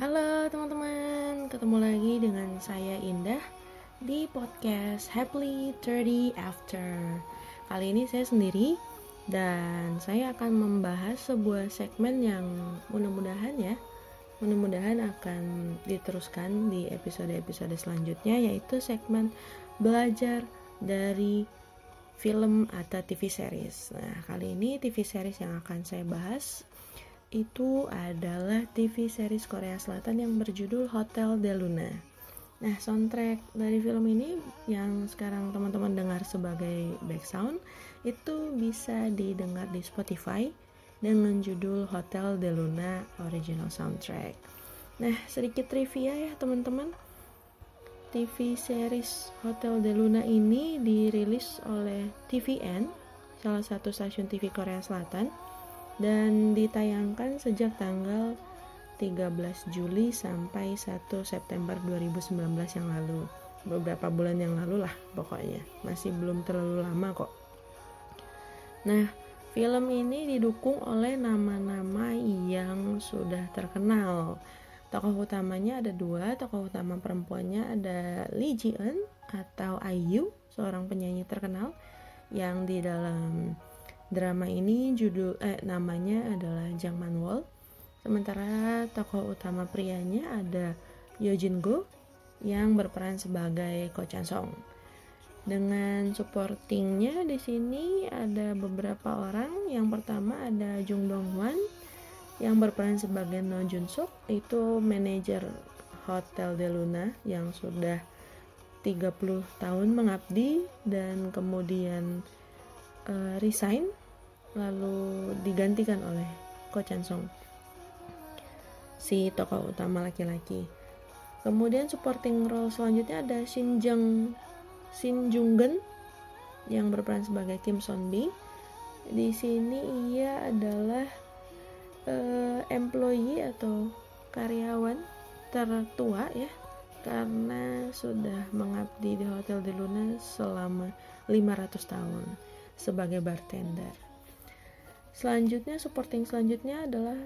Halo teman-teman, ketemu lagi dengan saya Indah di podcast Happily 30 After. Kali ini saya sendiri dan saya akan membahas sebuah segmen yang mudah-mudahan ya, mudah-mudahan akan diteruskan di episode-episode selanjutnya yaitu segmen belajar dari film atau TV series. Nah, kali ini TV series yang akan saya bahas itu adalah TV series Korea Selatan yang berjudul Hotel de Luna. Nah, soundtrack dari film ini yang sekarang teman-teman dengar sebagai background itu bisa didengar di Spotify dengan judul Hotel de Luna Original Soundtrack. Nah, sedikit trivia ya teman-teman. TV series Hotel de Luna ini dirilis oleh TVN, salah satu stasiun TV Korea Selatan dan ditayangkan sejak tanggal 13 Juli sampai 1 September 2019 yang lalu. Beberapa bulan yang lalu lah pokoknya. Masih belum terlalu lama kok. Nah film ini didukung oleh nama-nama yang sudah terkenal. Tokoh utamanya ada dua tokoh utama perempuannya ada Lee Ji Eun atau IU seorang penyanyi terkenal yang di dalam Drama ini judul eh namanya adalah Jang Manwol. Sementara tokoh utama prianya ada Yo Jin Go yang berperan sebagai Ko Chan Song. Dengan supportingnya di sini ada beberapa orang. Yang pertama ada Jung Dong Hwan yang berperan sebagai No Jun Suk itu manajer Hotel de Luna yang sudah 30 tahun mengabdi dan kemudian uh, resign lalu digantikan oleh Ko Chan Song si tokoh utama laki-laki kemudian supporting role selanjutnya ada Shin Jung Shin Jung Gen yang berperan sebagai Kim Son Bi di sini ia adalah uh, employee atau karyawan tertua ya karena sudah mengabdi di Hotel de Luna selama 500 tahun sebagai bartender. Selanjutnya supporting selanjutnya adalah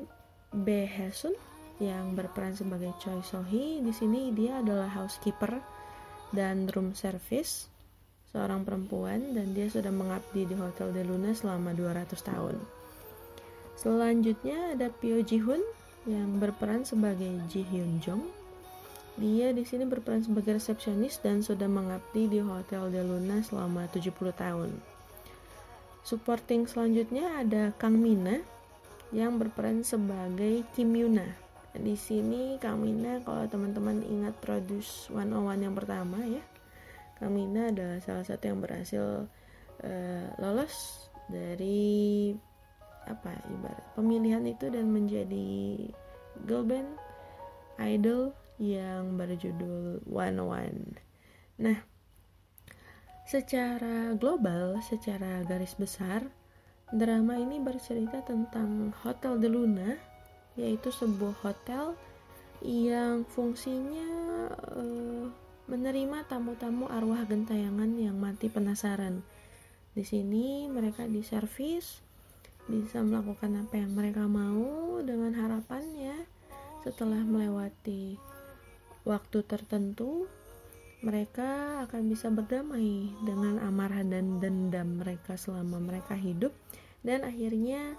Bae Haesun yang berperan sebagai Choi Sohee. Di sini dia adalah housekeeper dan room service seorang perempuan dan dia sudah mengabdi di Hotel de Luna selama 200 tahun. Selanjutnya ada Pyo Ji Hoon yang berperan sebagai Ji Hyun Jong. Dia di sini berperan sebagai resepsionis dan sudah mengabdi di Hotel de Luna selama 70 tahun. Supporting selanjutnya ada Kang Mina yang berperan sebagai Kim Yuna. Di sini Kang Mina kalau teman-teman ingat Produce 101 yang pertama ya. Kang Mina adalah salah satu yang berhasil uh, lolos dari apa ibarat pemilihan itu dan menjadi girl band idol yang berjudul 101. Nah, Secara global, secara garis besar, drama ini bercerita tentang Hotel de Luna, yaitu sebuah hotel yang fungsinya uh, menerima tamu-tamu arwah gentayangan yang mati penasaran. Di sini mereka diservis, bisa melakukan apa yang mereka mau dengan harapannya setelah melewati waktu tertentu mereka akan bisa berdamai dengan amarah dan dendam mereka selama mereka hidup dan akhirnya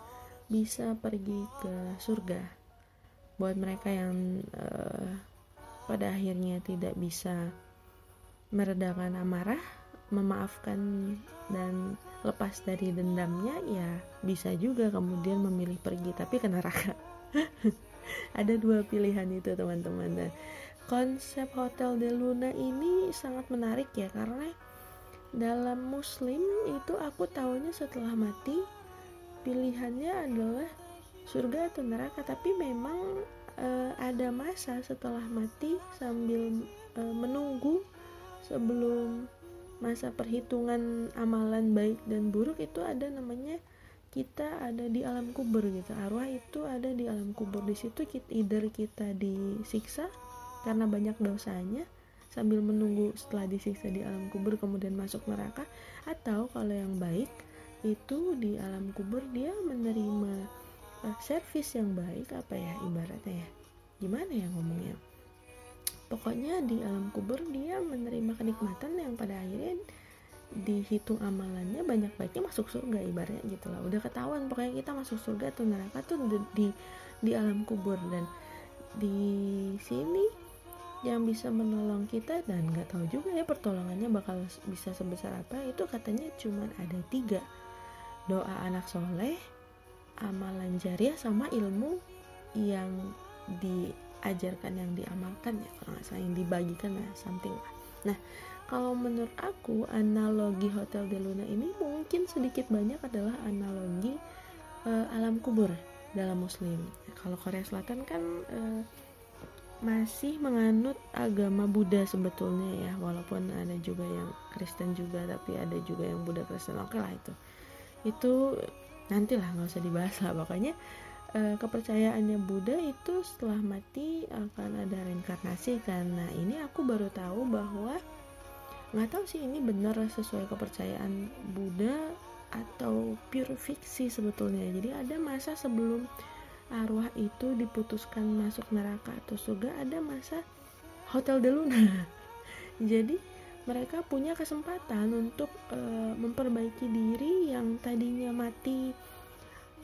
bisa pergi ke surga. Buat mereka yang uh, pada akhirnya tidak bisa meredakan amarah memaafkan dan lepas dari dendamnya ya bisa juga kemudian memilih pergi tapi ke neraka. Ada dua pilihan itu teman-teman. Dan konsep Hotel de Luna ini sangat menarik ya karena dalam muslim itu aku tahunya setelah mati pilihannya adalah surga atau neraka. Tapi memang e, ada masa setelah mati sambil e, menunggu sebelum masa perhitungan amalan baik dan buruk itu ada namanya kita ada di alam kubur gitu. Arwah itu ada di alam kubur. Di situ kita either kita disiksa karena banyak dosanya sambil menunggu setelah disiksa di alam kubur kemudian masuk neraka atau kalau yang baik itu di alam kubur dia menerima uh, servis yang baik apa ya ibaratnya ya? Gimana ya ngomongnya? Pokoknya di alam kubur dia menerima kenikmatan yang pada akhirnya dihitung amalannya banyak baiknya masuk surga ibaratnya gitu lah. Udah ketahuan pokoknya kita masuk surga atau neraka tuh di, di alam kubur. Dan di sini yang bisa menolong kita dan nggak tahu juga ya pertolongannya bakal bisa sebesar apa. Itu katanya cuma ada tiga. Doa anak soleh amalan jariah sama ilmu yang diajarkan yang diamalkan ya kalau nggak salah yang dibagikan ya something lah. Nah kalau menurut aku analogi Hotel de Luna ini mungkin sedikit banyak adalah analogi uh, alam kubur dalam Muslim. Kalau Korea Selatan kan uh, masih menganut agama Buddha sebetulnya ya, walaupun ada juga yang Kristen juga, tapi ada juga yang Buddha Kristen. Oke lah itu, itu nantilah nggak usah dibahas lah. Pokoknya uh, kepercayaannya Buddha itu setelah mati akan ada reinkarnasi. Karena ini aku baru tahu bahwa nggak tahu sih ini benar sesuai kepercayaan Buddha atau pure fiksi sebetulnya jadi ada masa sebelum arwah itu diputuskan masuk neraka atau surga ada masa hotel de luna. Jadi mereka punya kesempatan untuk e, memperbaiki diri yang tadinya mati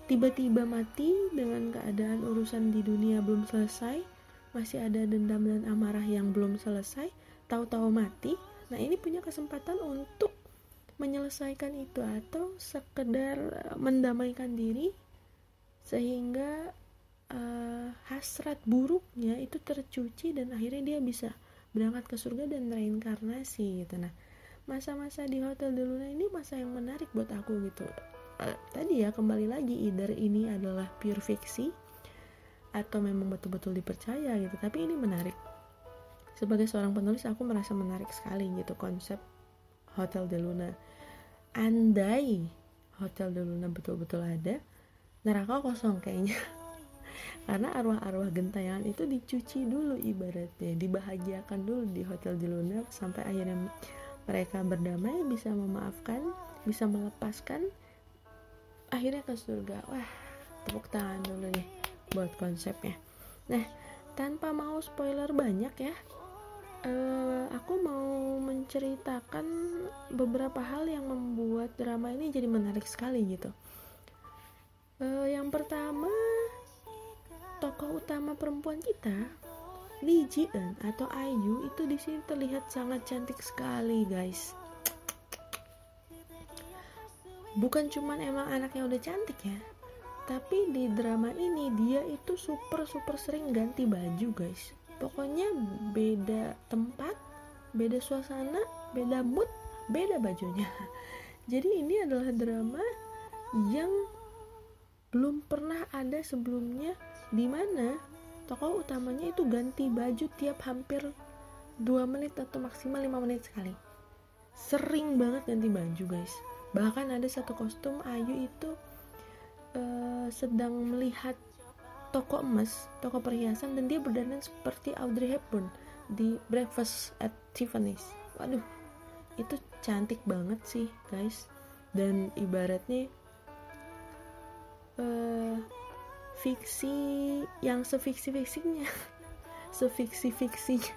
tiba-tiba mati dengan keadaan urusan di dunia belum selesai masih ada dendam dan amarah yang belum selesai tahu-tahu mati. Nah, ini punya kesempatan untuk menyelesaikan itu atau sekedar eh, mendamaikan diri sehingga uh, hasrat buruknya itu tercuci dan akhirnya dia bisa berangkat ke surga dan reinkarnasi gitu. Nah, masa-masa di Hotel de Luna ini masa yang menarik buat aku gitu. Uh, tadi ya kembali lagi either ini adalah pure fiksi atau memang betul-betul dipercaya gitu. Tapi ini menarik sebagai seorang penulis aku merasa menarik sekali gitu konsep Hotel de Luna andai Hotel de Luna betul-betul ada neraka kosong kayaknya. Karena arwah-arwah gentayangan itu dicuci dulu ibaratnya dibahagiakan dulu di Hotel de Luna sampai akhirnya mereka berdamai bisa memaafkan bisa melepaskan akhirnya ke surga. Wah tepuk tangan dulu nih buat konsepnya. Nah tanpa mau spoiler banyak ya uh, aku mau menceritakan beberapa hal yang membuat drama ini jadi menarik sekali gitu. Uh, yang pertama, tokoh utama perempuan kita, Lee Ji Eun atau Ayu itu di sini terlihat sangat cantik sekali, guys. Bukan cuman emang anaknya udah cantik ya, tapi di drama ini dia itu super super sering ganti baju, guys pokoknya beda tempat beda suasana beda mood beda bajunya jadi ini adalah drama yang belum pernah ada sebelumnya di mana tokoh utamanya itu ganti baju tiap hampir 2 menit atau maksimal 5 menit sekali sering banget ganti baju guys bahkan ada satu kostum Ayu itu uh, sedang melihat toko emas, toko perhiasan dan dia berdandan seperti Audrey Hepburn di Breakfast at Tiffany's. Waduh, itu cantik banget sih guys. Dan ibaratnya uh, fiksi yang sefiksi-fiksinya, sefiksi-fiksinya.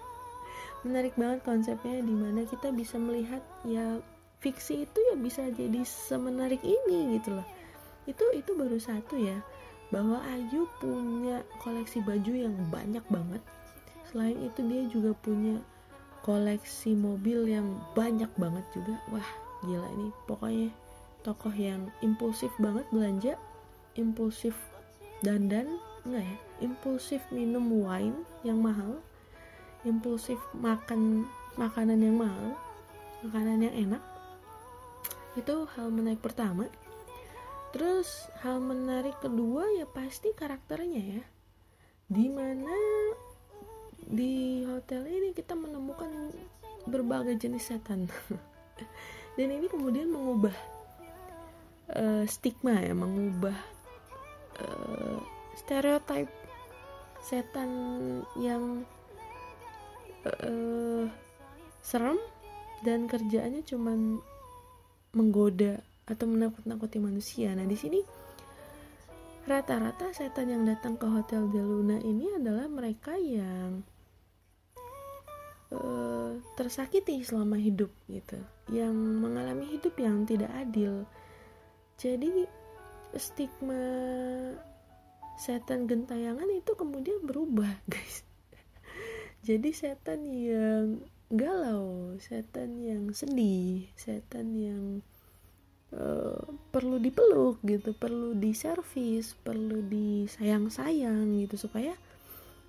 Menarik banget konsepnya di mana kita bisa melihat ya fiksi itu ya bisa jadi semenarik ini gitu loh. Itu itu baru satu ya bahwa Ayu punya koleksi baju yang banyak banget. Selain itu dia juga punya koleksi mobil yang banyak banget juga. Wah gila ini. Pokoknya tokoh yang impulsif banget belanja impulsif dandan enggak ya impulsif minum wine yang mahal impulsif makan makanan yang mahal makanan yang enak itu hal menarik pertama Terus hal menarik kedua ya pasti karakternya ya. Di mana di hotel ini kita menemukan berbagai jenis setan. Dan ini kemudian mengubah uh, stigma ya, mengubah uh, stereotip setan yang uh, serem dan kerjaannya cuman menggoda atau menakut-nakuti manusia. Nah, di sini rata-rata setan yang datang ke hotel De Luna ini adalah mereka yang uh, tersakiti selama hidup gitu yang mengalami hidup yang tidak adil jadi stigma setan gentayangan itu kemudian berubah guys. Jadi setan yang galau setan yang sedih setan yang uh, perlu dipeluk gitu perlu diservis perlu disayang-sayang gitu supaya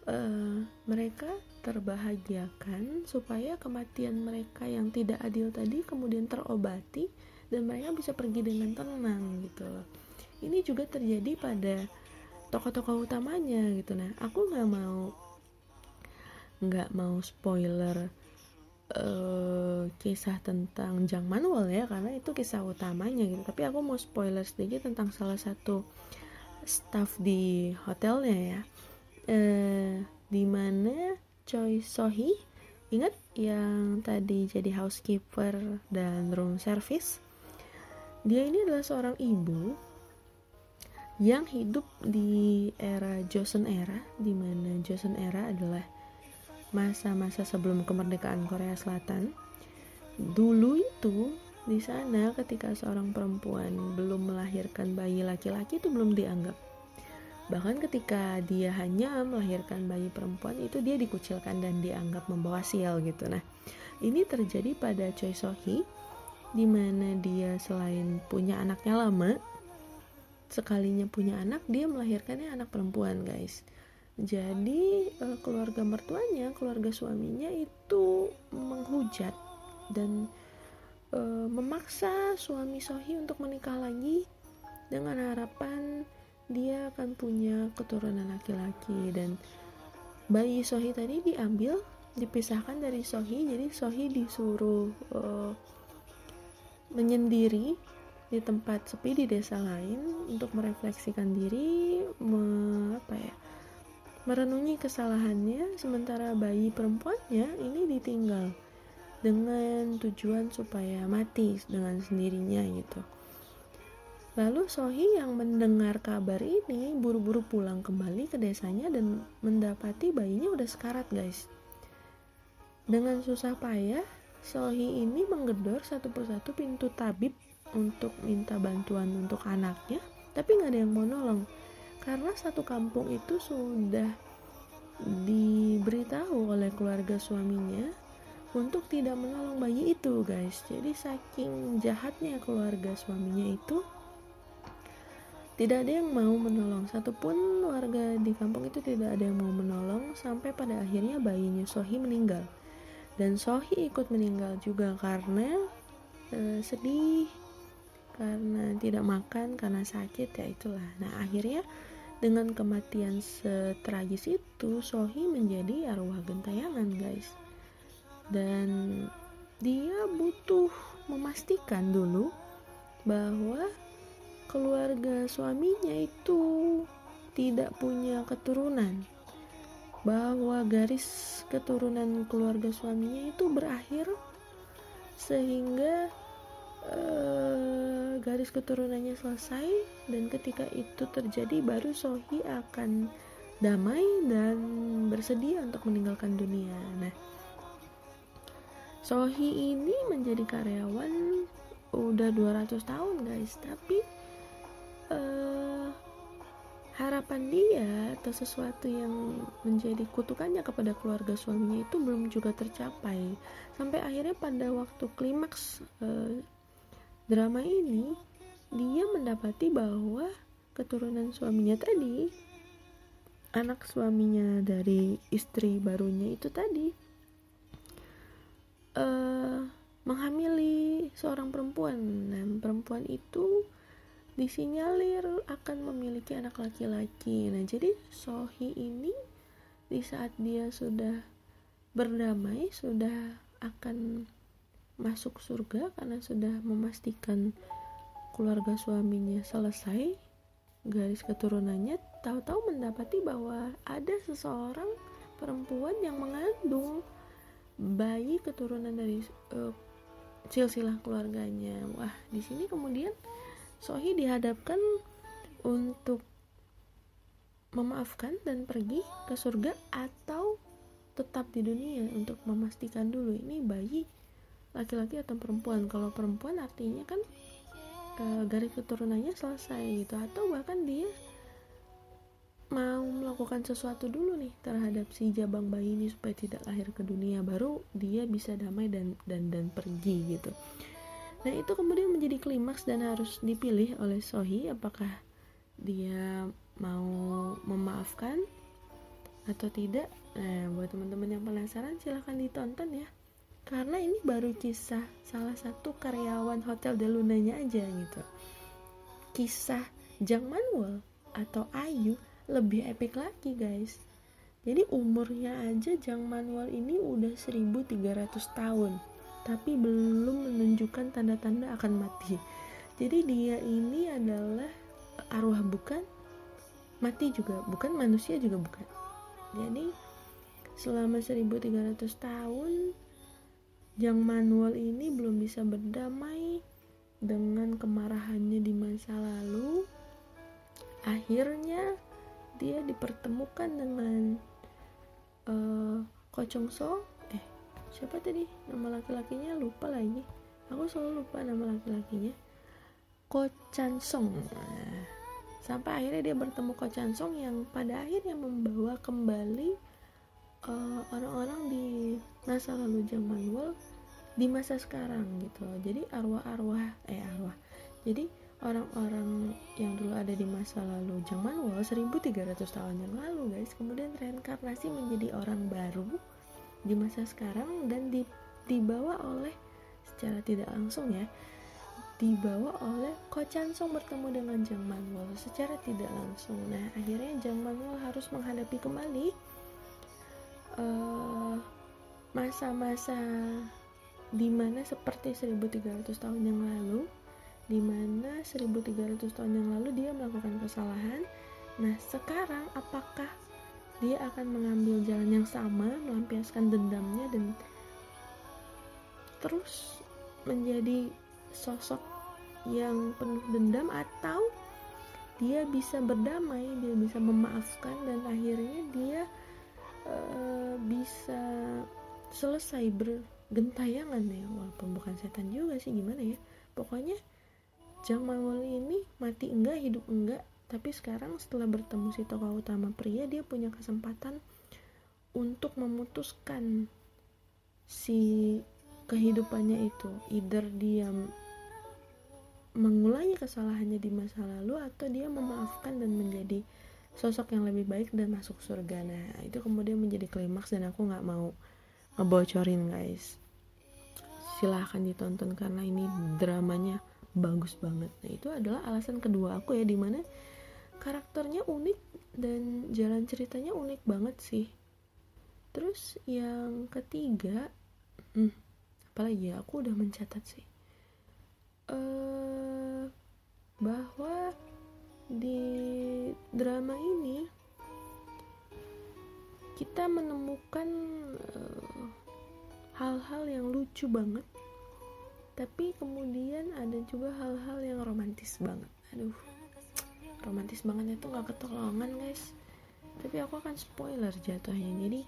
uh, mereka terbahagiakan supaya kematian mereka yang tidak adil tadi kemudian terobati dan mereka bisa pergi dengan tenang gitu loh ini juga terjadi pada tokoh-tokoh utamanya gitu. Nah aku nggak mau nggak mau spoiler uh, kisah tentang Jang Manual ya karena itu kisah utamanya gitu. Tapi aku mau spoiler sedikit tentang salah satu staff di hotelnya ya. Uh, di mana Choi Sohee ingat yang tadi jadi housekeeper dan room service? Dia ini adalah seorang ibu yang hidup di era Joseon era di mana Joseon era adalah masa-masa sebelum kemerdekaan Korea Selatan. Dulu itu di sana ketika seorang perempuan belum melahirkan bayi laki-laki itu belum dianggap. Bahkan ketika dia hanya melahirkan bayi perempuan itu dia dikucilkan dan dianggap membawa sial gitu. Nah, ini terjadi pada Choi Sohee di mana dia selain punya anaknya lama sekalinya punya anak dia melahirkannya anak perempuan guys. Jadi uh, keluarga mertuanya keluarga suaminya itu menghujat dan uh, memaksa suami Sohi untuk menikah lagi dengan harapan dia akan punya keturunan laki-laki. Dan bayi Sohi tadi diambil dipisahkan dari Sohi jadi Sohi disuruh uh, menyendiri di tempat sepi di desa lain untuk merefleksikan diri me, apa ya merenungi kesalahannya sementara bayi perempuannya ini ditinggal dengan tujuan supaya mati dengan sendirinya gitu Lalu Sohi yang mendengar kabar ini buru-buru pulang kembali ke desanya dan mendapati bayinya udah sekarat guys. Dengan susah payah, Sohi ini menggedor satu persatu pintu tabib untuk minta bantuan untuk anaknya tapi nggak ada yang mau nolong. Karena satu kampung itu sudah diberitahu oleh keluarga suaminya untuk tidak menolong bayi itu guys. Jadi saking jahatnya keluarga suaminya itu tidak ada yang mau menolong. Satupun warga di kampung itu tidak ada yang mau menolong sampai pada akhirnya bayinya Sohi meninggal. Dan Sohi ikut meninggal juga karena e, sedih karena tidak makan karena sakit ya itulah. Nah akhirnya dengan kematian setragis itu Sohi menjadi arwah gentayangan guys. Dan dia butuh memastikan dulu bahwa keluarga suaminya itu tidak punya keturunan. Bahwa garis keturunan keluarga suaminya itu berakhir sehingga uh, garis keturunannya selesai dan ketika itu terjadi baru Sohi akan damai dan bersedia untuk meninggalkan dunia. Nah, Sohi ini menjadi karyawan udah 200 tahun guys, tapi uh, harapan dia atau sesuatu yang menjadi kutukannya kepada keluarga suaminya itu belum juga tercapai sampai akhirnya pada waktu klimaks uh, drama ini dia mendapati bahwa keturunan suaminya tadi anak suaminya dari istri barunya itu tadi uh, menghamili seorang perempuan. Dan perempuan itu disinyalir akan memiliki anak laki-laki. Nah jadi Sohi ini di saat dia sudah berdamai sudah akan masuk surga karena sudah memastikan keluarga suaminya selesai garis keturunannya tahu-tahu mendapati bahwa ada seseorang perempuan yang mengandung bayi keturunan dari uh, silsilah keluarganya. Wah di sini kemudian Sohi dihadapkan untuk memaafkan dan pergi ke surga atau tetap di dunia untuk memastikan dulu ini bayi laki-laki atau perempuan. Kalau perempuan artinya kan e, garis keturunannya selesai gitu. Atau bahkan dia mau melakukan sesuatu dulu nih terhadap si jabang bayi ini supaya tidak lahir ke dunia baru dia bisa damai dan dan dan pergi gitu. Nah itu kemudian menjadi klimaks dan harus dipilih oleh Sohi apakah dia mau memaafkan atau tidak. Nah buat teman-teman yang penasaran silahkan ditonton ya karena ini baru kisah salah satu karyawan hotel de Lunanya aja gitu. Kisah Jang Manuel atau Ayu lebih epic lagi guys. Jadi umurnya aja Jang Manuel ini udah 1300 tahun tapi belum menunjukkan tanda-tanda akan mati. Jadi dia ini adalah arwah bukan mati juga bukan manusia juga bukan. Jadi selama 1300 tahun Jang Manuel ini belum bisa berdamai dengan kemarahannya di masa lalu. Akhirnya dia dipertemukan dengan uh, Kocong So. Eh siapa tadi? Nama laki-lakinya? Lupa lagi aku selalu lupa nama laki-lakinya. Ko Chan Song. Sampai akhirnya dia bertemu Ko Chan Song yang pada akhirnya membawa kembali eh, orang-orang uh, di masa lalu Jang Manuel di masa sekarang gitu jadi arwah-arwah eh arwah jadi orang-orang yang dulu ada di masa lalu Jang Manuel 1300 tahun yang lalu guys kemudian reinkarnasi menjadi orang baru di masa sekarang dan dibawa oleh secara tidak langsung ya dibawa oleh Ko Song bertemu dengan Jang Manuel secara tidak langsung. Nah, akhirnya Jang Manuel harus menghadapi kembali uh, masa-masa di mana seperti 1300 tahun yang lalu di mana 1300 tahun yang lalu dia melakukan kesalahan. Nah sekarang apakah dia akan mengambil jalan yang sama melampiaskan dendamnya dan terus menjadi sosok yang penuh dendam atau dia bisa berdamai, dia bisa memaafkan dan akhirnya dia uh, bisa selesai bergentayangan ya walaupun bukan setan juga sih gimana ya. Pokoknya Jang Manuel ini mati enggak hidup enggak tapi sekarang setelah bertemu si tokoh utama pria dia punya kesempatan untuk memutuskan si kehidupannya itu. Either dia mengulangi kesalahannya di masa lalu atau dia memaafkan dan menjadi sosok yang lebih baik dan masuk surga. Nah itu kemudian menjadi klimaks dan aku nggak mau ngebocorin guys. Silahkan ditonton karena ini dramanya bagus banget. Nah itu adalah alasan kedua aku ya di mana karakternya unik dan jalan ceritanya unik banget sih. Terus yang ketiga hmm, apalagi ya? Aku udah mencatat sih. Uh, bahwa di drama ini kita menemukan eh, hal-hal uh, yang lucu banget. Tapi kemudian ada juga hal-hal yang romantis banget. Aduh romantis banget itu nggak ketolongan guys. Tapi aku akan spoiler jatuhnya. Jadi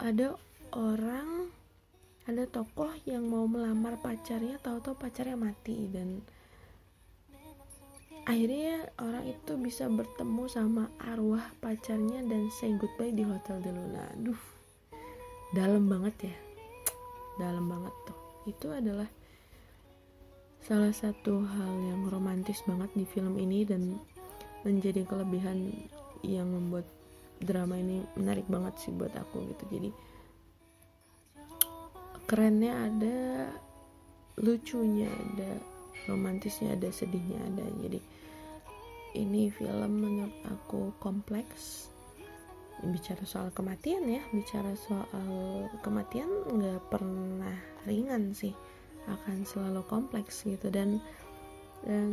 ada orang ada tokoh yang mau melamar pacarnya tahu-tahu pacarnya mati dan akhirnya orang itu bisa bertemu sama arwah pacarnya dan say goodbye di hotel de Luna. Aduh dalam banget ya. Dalam banget tuh. Itu adalah salah satu hal yang romantis banget di film ini dan menjadi kelebihan yang membuat drama ini menarik banget sih buat aku gitu. Jadi kerennya ada lucunya ada romantisnya ada sedihnya ada. Jadi ini film menurut aku kompleks. Bicara soal kematian ya bicara soal kematian nggak pernah ringan sih akan selalu kompleks gitu. Dan dan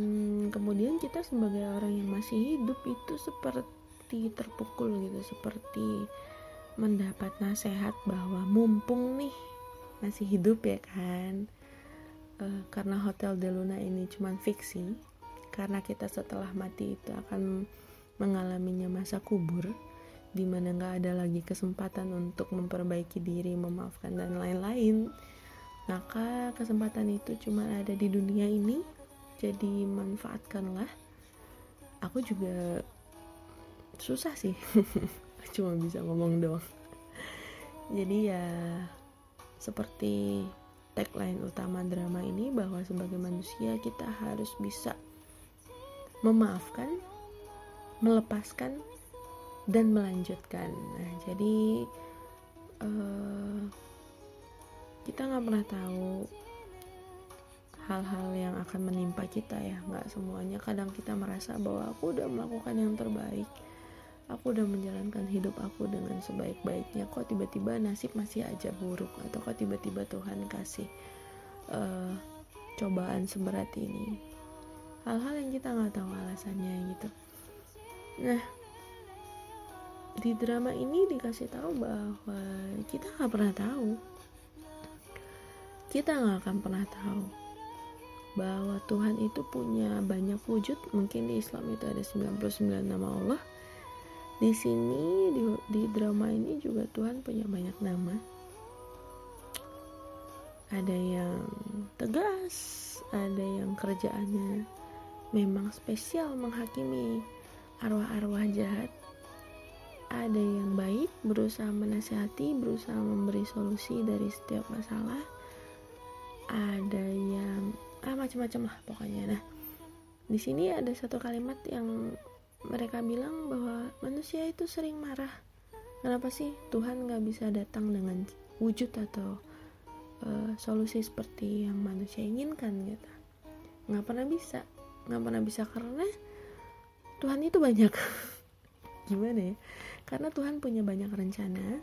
kemudian kita sebagai orang yang masih hidup itu seperti terpukul gitu seperti mendapat nasihat bahwa mumpung nih masih hidup ya kan uh, karena hotel de Luna ini cuma fiksi karena kita setelah mati itu akan mengalaminya masa kubur di mana nggak ada lagi kesempatan untuk memperbaiki diri memaafkan dan lain-lain. Maka kesempatan itu cuma ada di dunia ini jadi manfaatkanlah. Aku juga susah sih cuma bisa ngomong doang. Jadi ya seperti tagline utama drama ini bahwa sebagai manusia kita harus bisa memaafkan melepaskan dan melanjutkan. Nah jadi uh, kita nggak pernah tahu hal-hal yang akan menimpa kita ya. Nggak semuanya. Kadang kita merasa bahwa aku udah melakukan yang terbaik aku udah menjalankan hidup aku dengan sebaik-baiknya. Kok tiba-tiba nasib masih aja buruk? Atau kok tiba-tiba Tuhan kasih uh, cobaan seberat ini? Hal-hal yang kita nggak tahu alasannya gitu. Nah di drama ini dikasih tahu bahwa kita nggak pernah tahu. Kita nggak akan pernah tahu bahwa Tuhan itu punya banyak wujud. Mungkin di Islam itu ada 99 nama Allah di sini di, di drama ini juga Tuhan punya banyak nama. Ada yang tegas ada yang kerjaannya memang spesial menghakimi arwah-arwah jahat. Ada yang baik berusaha menasihati berusaha memberi solusi dari setiap masalah. Ada yang ah macam-macam lah pokoknya. Nah di sini ada satu kalimat yang mereka bilang bahwa manusia itu sering marah. Kenapa sih Tuhan nggak bisa datang dengan wujud atau uh, solusi seperti yang manusia inginkan gitu? Nggak pernah bisa. Nggak pernah bisa karena Tuhan itu banyak. Gimana ya? Karena Tuhan punya banyak rencana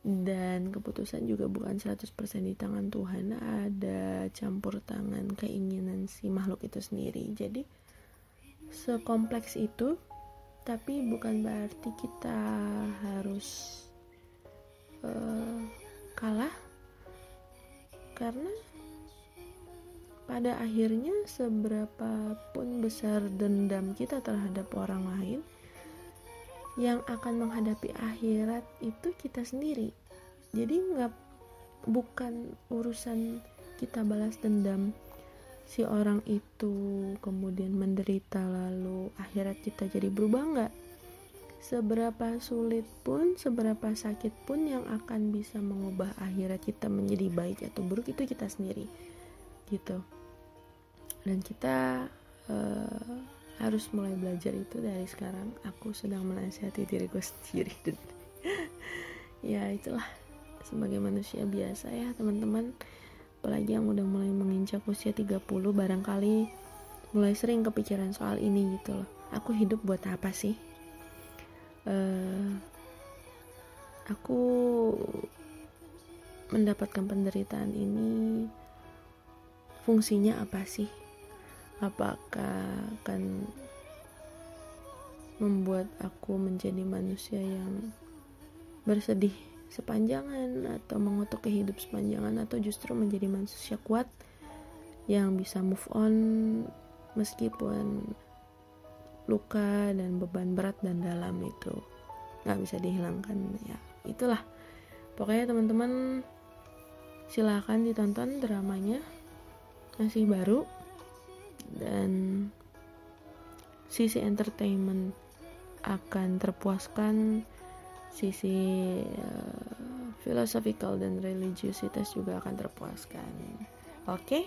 dan keputusan juga bukan 100% di tangan Tuhan. Ada campur tangan keinginan si makhluk itu sendiri. Jadi sekompleks itu tapi bukan berarti kita harus uh, kalah. Karena pada akhirnya seberapa pun besar dendam kita terhadap orang lain yang akan menghadapi akhirat itu kita sendiri. Jadi nggak bukan urusan kita balas dendam si orang itu kemudian menderita lalu akhirat kita jadi berubah nggak? Seberapa sulit pun seberapa sakit pun yang akan bisa mengubah akhirat kita menjadi baik atau buruk itu kita sendiri gitu. Dan kita uh, harus mulai belajar itu dari sekarang. Aku sedang menasihati diriku sendiri. Dan ya itulah. Sebagai manusia biasa ya teman-teman apalagi yang udah mulai menginjak usia 30 barangkali mulai sering kepikiran soal ini gitu loh. Aku hidup buat apa sih? Uh, aku mendapatkan penderitaan ini fungsinya apa sih? Apakah akan membuat aku menjadi manusia yang bersedih sepanjangan atau mengutuk hidup sepanjangan atau justru menjadi manusia kuat yang bisa move on meskipun luka dan beban berat dan dalam itu nggak bisa dihilangkan ya. Itulah. Pokoknya teman-teman silahkan ditonton dramanya masih baru dan sisi entertainment akan terpuaskan sisi uh, philosophical dan religiusitas juga akan terpuaskan. Oke, okay?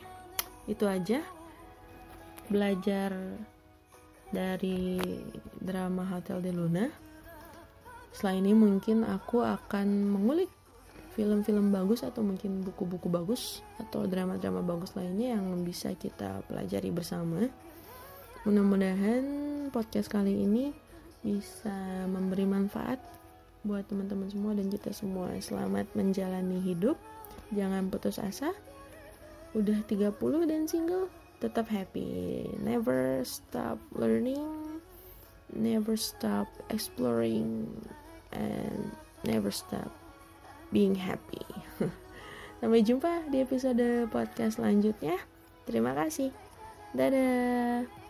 itu aja belajar dari drama Hotel de Luna. Setelah ini mungkin aku akan mengulik film-film bagus atau mungkin buku-buku bagus atau drama-drama bagus lainnya yang bisa kita pelajari bersama. Mudah-mudahan podcast kali ini bisa memberi manfaat buat teman-teman semua dan kita semua. Selamat menjalani hidup. Jangan putus asa. Udah 30 dan single tetap happy. Never stop learning. Never stop exploring. And never stop being happy. Sampai jumpa di episode podcast selanjutnya. Terima kasih. Dadah